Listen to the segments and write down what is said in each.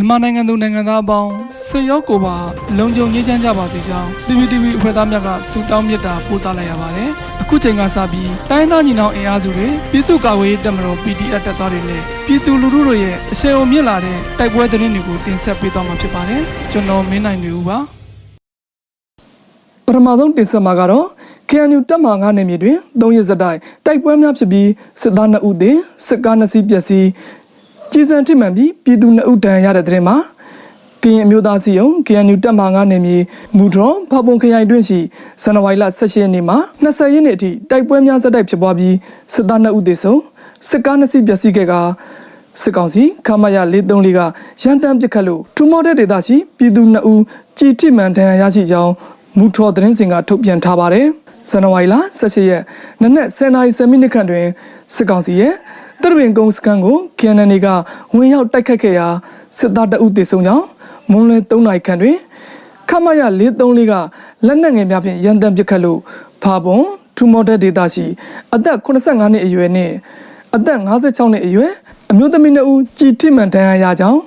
မြန်မာနိုင်ငံသူနိုင်ငံသားအပေါင်းဆွေရောက်ကိုပါလုံခြုံရေးချမ်းကြပါစေကြောင်း PPTV အဖွဲ့သားများကဆုတောင်းမေတ္တာပို့သလိုက်ရပါတယ်။အခုချိန်ကစပြီးတိုင်းသားညီနောင်အင်အားစုတွေပြည်သူ့ကာကွယ်ရေးတပ်မတော် PDF တပ်သားတွေနဲ့ပြည်သူလူထုတို့ရဲ့အဆင်အုံမြင့်လာတဲ့တိုက်ပွဲသတင်းတွေကိုတင်ဆက်ပေးသွားမှာဖြစ်ပါတယ်။ကျွန်တော်မင်းနိုင်နေဦးပါ။ပထမဆုံးတင်ဆက်မှာကတော့ KNU တပ်မဟာ9နယ်မြေတွင်၃ရက်စတိုင်တိုက်ပွဲများဖြစ်ပြီးစစ်သား2ဦးသေစစ်ကား2စီးပျက်စီး ကြီးစံထိမှန်ပြီးပြည်သူ2ဦးဒဏ်ရာရတဲ့တဲ့မှာကရင်အမျိုးသားစီယုံ KNU တပ်မဟာ9နယ်မြေမူဒရွန်ဖပုံခရိုင်တွင်ရှိဇန်နဝါရီလ18ရက်နေ့မှာ20ရက်နေ့အထိတိုက်ပွဲများဆက်တိုက်ဖြစ်ပွားပြီးစစ်သား2ဦးသေဆုံးစစ်ကား2စီးပျက်စီးခဲ့ကစစ်ကောင်စီခမရ434ကရန်တမ်းပစ်ခတ်လို့ထူမော်တဲ့ဒေသရှိပြည်သူ2ဦးကြည်ထိမှန်ဒဏ်ရာရရှိကြောင်းမူထော်သတင်းစင်ကထုတ်ပြန်ထားပါတယ် ဇန်နဝါရီလ18ရက်နနက်10:10မိနစ်ခန့်တွင်စစ်ကောင်စီရဲ့တရပင်ကုန်းစကန်ကို KNN ကဝင်ရောက်တိုက်ခတ်ခဲ့ရာစစ်သားတအုပ်တေဆုံးကြောင်းမွန်းလွဲ3နာရီခန့်တွင်ခမရ434ကလက်နက်ငယ်များဖြင့်ရန်တမ်းပစ်ခတ်လို့ဖာပွန်ထူမော်တဲ့ဒေသရှိအသက်85နှစ်အရွယ်နှင့်အသက်56နှစ်အရွယ်အမျိုးသမီး2ဦးကြည်ထိမှန်ဒဏ်ရာရကြောင်း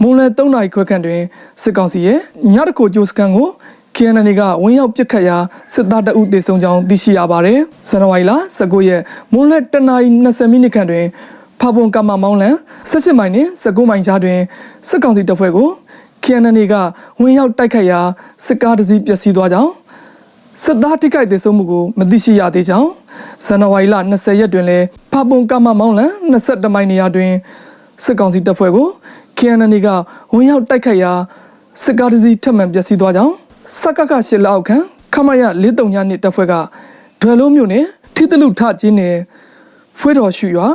မွန်းလွဲ3နာရီခွဲခန့်တွင်စစ်ကောင်စီရဲ့ညတကိုကျိုးစကန်ကို KNN ကဝင်ရောက်ပစ်ခတ်ရာစစ်သားတအုပ်တေဆုံးကြောင်းသိရှိရပါတယ်။ဇန်နဝါရီလ19ရက်မွန်းလက်တနာရီ20မိနစ်ခန့်တွင်ဖပွန်ကမ္မမောင်းလန်18မိုင်နှင့်19မိုင်ကြားတွင်စစ်ကောင်စီတပ်ဖွဲ့ကို KNN ကဝင်ရောက်တိုက်ခတ်ရာစစ်ကားတစ်စီးပျက်စီးသွားကြောင်းစစ်သားထိခိုက်ဒေဆုံးမှုကိုမသိရှိရသေးကြောင်းဇန်နဝါရီလ20ရက်တွင်လည်းဖပွန်ကမ္မမောင်းလန်22မိုင်နေရာတွင်စစ်ကောင်စီတပ်ဖွဲ့ကို KNN ကဝင်ရောက်တိုက်ခတ်ရာစစ်ကားတစ်စီးထပ်မံပျက်စီးသွားကြောင်း စကကရှစ်လောက်ခန့်ခမရ43ညနှစ်တပ်ဖွဲ့ကဒွယ်လုံးမြို့နယ်ထိတလူထကျင်းနယ်ဖွေးတော်ရှူရွာ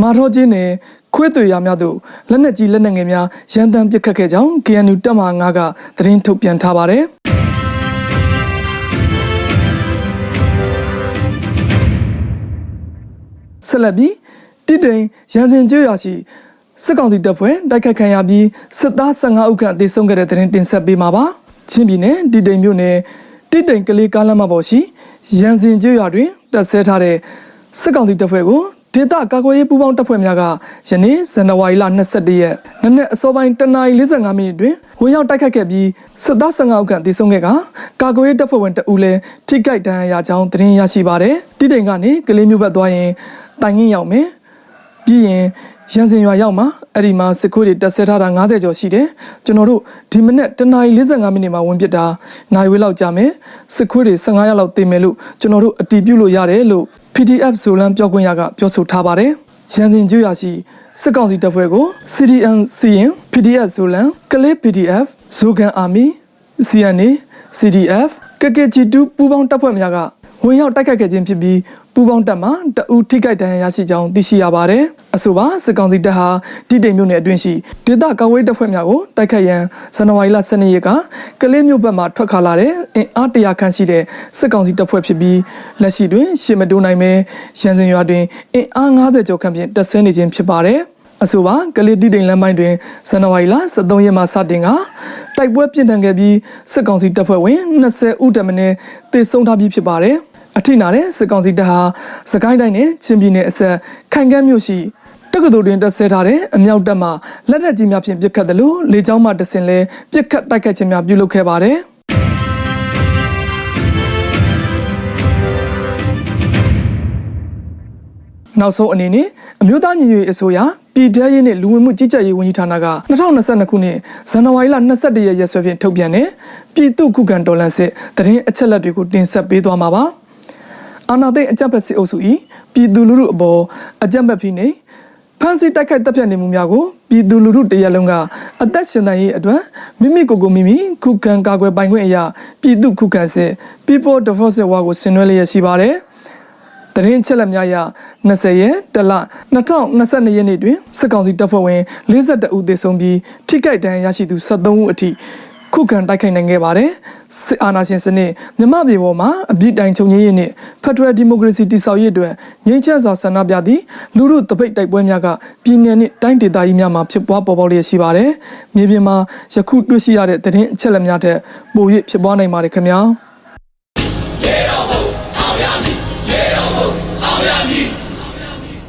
မာတော်ကျင်းနယ်ခွေးသွေရများသို့လက်နက်ကြီးလက်နက်ငယ်များရန်တမ်းပစ်ခတ်ခဲ့ကြောင်း KNU တပ်မဟာ9ကသတင်းထုတ်ပြန်ထားပါတယ်ဆက်လက်ပြီးတိတိန်ရန်စင်ကျွရရှိစစ်ကောင်စီတပ်ဖွဲ့တိုက်ခိုက်ခံရပြီးစစ်သား15ဦးခန့်အသေးဆုံးခဲ့တဲ့သတင်းတင်ဆက်ပေးမှာပါ။ ချင်းပြည်နယ်တိတိန်မြို့နယ်တိတိန်ကလေးကားလမ်းမပေါ်ရှိရန်စင်ကျွရတွင်တပ်ဆဲထားတဲ့စစ်ကောင်စီတပ်ဖွဲ့ကိုဒေသကာကွယ်ရေးပူးပေါင်းတပ်ဖွဲ့များကယနေ့ဇန်နဝါရီလ22ရက်နနက်အစောပိုင်းတနာရီ45မိနစ်တွင်ဝင်ရောက်တိုက်ခတ်ခဲ့ပြီးစစ်သား15ဦးခန့်သေဆုံးခဲ့ကကာကွယ်ရေးတပ်ဖွဲ့ဝင်တအူးလည်းထိခိုက်ဒဏ်ရာရကြောင်းသတင်းရရှိပါတယ်။တိတိန်ကနေကလေးမျိုးဘက်သွားရင်တိုင်ငင်းရောက်မယ်။ပြီးရင် ရန်စင်ရွာရောက်မှာအဲ့ဒီမှာစစ်ခွေးတွေတက်ဆဲထားတာ90ကျော်ရှိတယ်ကျွန်တော်တို့ဒီမနေ့တနာရီ45မိနစ်မှာဝင်ပစ်တာနိုင်ဝေးလောက်ကြာမယ်စစ်ခွေးတွေ15ရက်လောက်တည်မယ်လို့ကျွန်တော်တို့အတီးပြုတ်လို့ရတယ်လို့ PDF ဇိုလန်ပြောခွင့်ရကပြောဆိုထားပါတယ်ရန်စင်ကျွရရှိစစ်ကောင်စီတပ်ဖွဲ့ကို CDN စီရင် PDF ဇိုလန်ကလေး PDF ဇိုကန်အာမီ CNA CDF ကကဂျီတူပူးပေါင်းတပ်ဖွဲ့များက ဝင်ရောက်တိုက်ခိုက်ခဲ့ခြင်းဖြစ်ပြီးပူပေါင်းတပ်မှတအူထိခိုက်ဒဏ်ရာရရှိကြောင်းသိရှိရပါတယ်။အဆိုပါစစ်ကောင်စီတပ်ဟာတိတိမ်မြို့နယ်အတွင်းရှိဒေသကာကွယ်တပ်ဖွဲ့များကိုတိုက်ခိုက်ရန်ဇန်နဝါရီလ12ရက်ကကလေးမြို့ဘက်မှထွက်ခါလာတဲ့အင်အားတရာခန့်ရှိတဲ့စစ်ကောင်စီတပ်ဖွဲ့ဖြစ်ပြီးလက်ရှိတွင်ရှေ့မတိုးနိုင်ပဲရန်စင်ရွာတွင်အင်အား90ကျော်ခန့်ဖြင့်တပ်ဆွဲနေခြင်းဖြစ်ပါတယ်။ အဆိုပါကလေးတိတိမ်လမ်းပိုင်းတွင်ဇန်နဝါရီလ23ရက်မှစတင်ကတိုက်ပွဲပြင်းထန်ခဲ့ပြီးစစ်ကောင်စီတပ်ဖွဲ့ဝင်20ဦးတမင်းတေဆုံးထားပြီးဖြစ်ပါတယ်။အထိနာတဲ့စစ်ကောင်စီတပ်ဟာစကိုင်းတိုင်းနဲ့ချင်းပြည်နယ်အဆက်ခိုင်ကမ်းမြို့ရှိတက္ကသိုလ်တွင်တက်ဆဲထားတဲ့အမြောက်တပ်မှလက်နက်ကြီးများဖြင့်ပစ်ခတ်တယ်လို့လေကြောင်းမှတဆင်လဲပစ်ခတ်တိုက်ခတ်ခြင်းများပြုလုပ်ခဲ့ပါတယ် နောက်ဆုံးအနေနဲ့အမျိုးသားညီညွတ်ရေးအစိုးရပြည်ထရေးနဲ့လူဝင်မှုကြီးကြပ်ရေးဝန်ကြီးဌာနက2022ခုနှစ်ဇန်နဝါရီလ22ရက်ရက်စွဲဖြင့်ထုတ်ပြန်တဲ့ပြည်သူ့ခုခံတော်လှန်စစ်တရင်အချက်လက်တွေကိုတင်ဆက်ပေးသွားမှာပါ။အာဏာသိမ်းအကြမ်းဖက်စစ်အုပ်စု၏ပြည်သူလူထုအပေါ်အကြမ်းဖက်ဖိနှိပ်ဖမ်းဆီးတိုက်ခိုက်တပ်ဖြတ်နေမှုများကိုပြည်သူလူထုတရက်လုံးကအသက်ရှင်သန်ရေးအတွက်မိမိကိုယ်ကိုမိမိခုခံကာကွယ်ပိုင်ခွင့်အရာပြည်သူခုခံစစ် People Defense War ကိုဆင်နွှဲလျက်ရှိပါတယ်။ တရင်ချက်လက်များရ20ရက်တလ2022ရက်နေ့တွင်စစ်ကောင်စီတပ်ဖွဲ့ဝင်42ဦးသေဆုံးပြီးထိခိုက်ဒဏ်ရာရရှိသူ73ဦးအထိခုခံတိုက်ခိုက်နိုင်ခဲ့ပါတယ်စစ်အာဏာရှင်စနစ်မြမပြည်ပေါ်မှာအပြစ်တိုင်ချုပ်ငြိမ်းရေးနဲ့ဖက်ဒရယ်ဒီမိုကရေစီတည်ဆောက်ရေးအတွက်ငြိမ်းချမ်းစွာဆန္ဒပြသည့်လူထုတပိတ်တိုက်ပွဲများကပြည်내နဲ့တိုင်းဒေသကြီးများမှာဖြစ်ပွားပေါ်ပေါက်လျက်ရှိပါတယ်မြေပြင်မှာယခုတွေ့ရှိရတဲ့တရင်အချက်လက်များထက်ပို၍ဖြစ်ပွားနိုင်ပါတယ်ခင်ဗျာ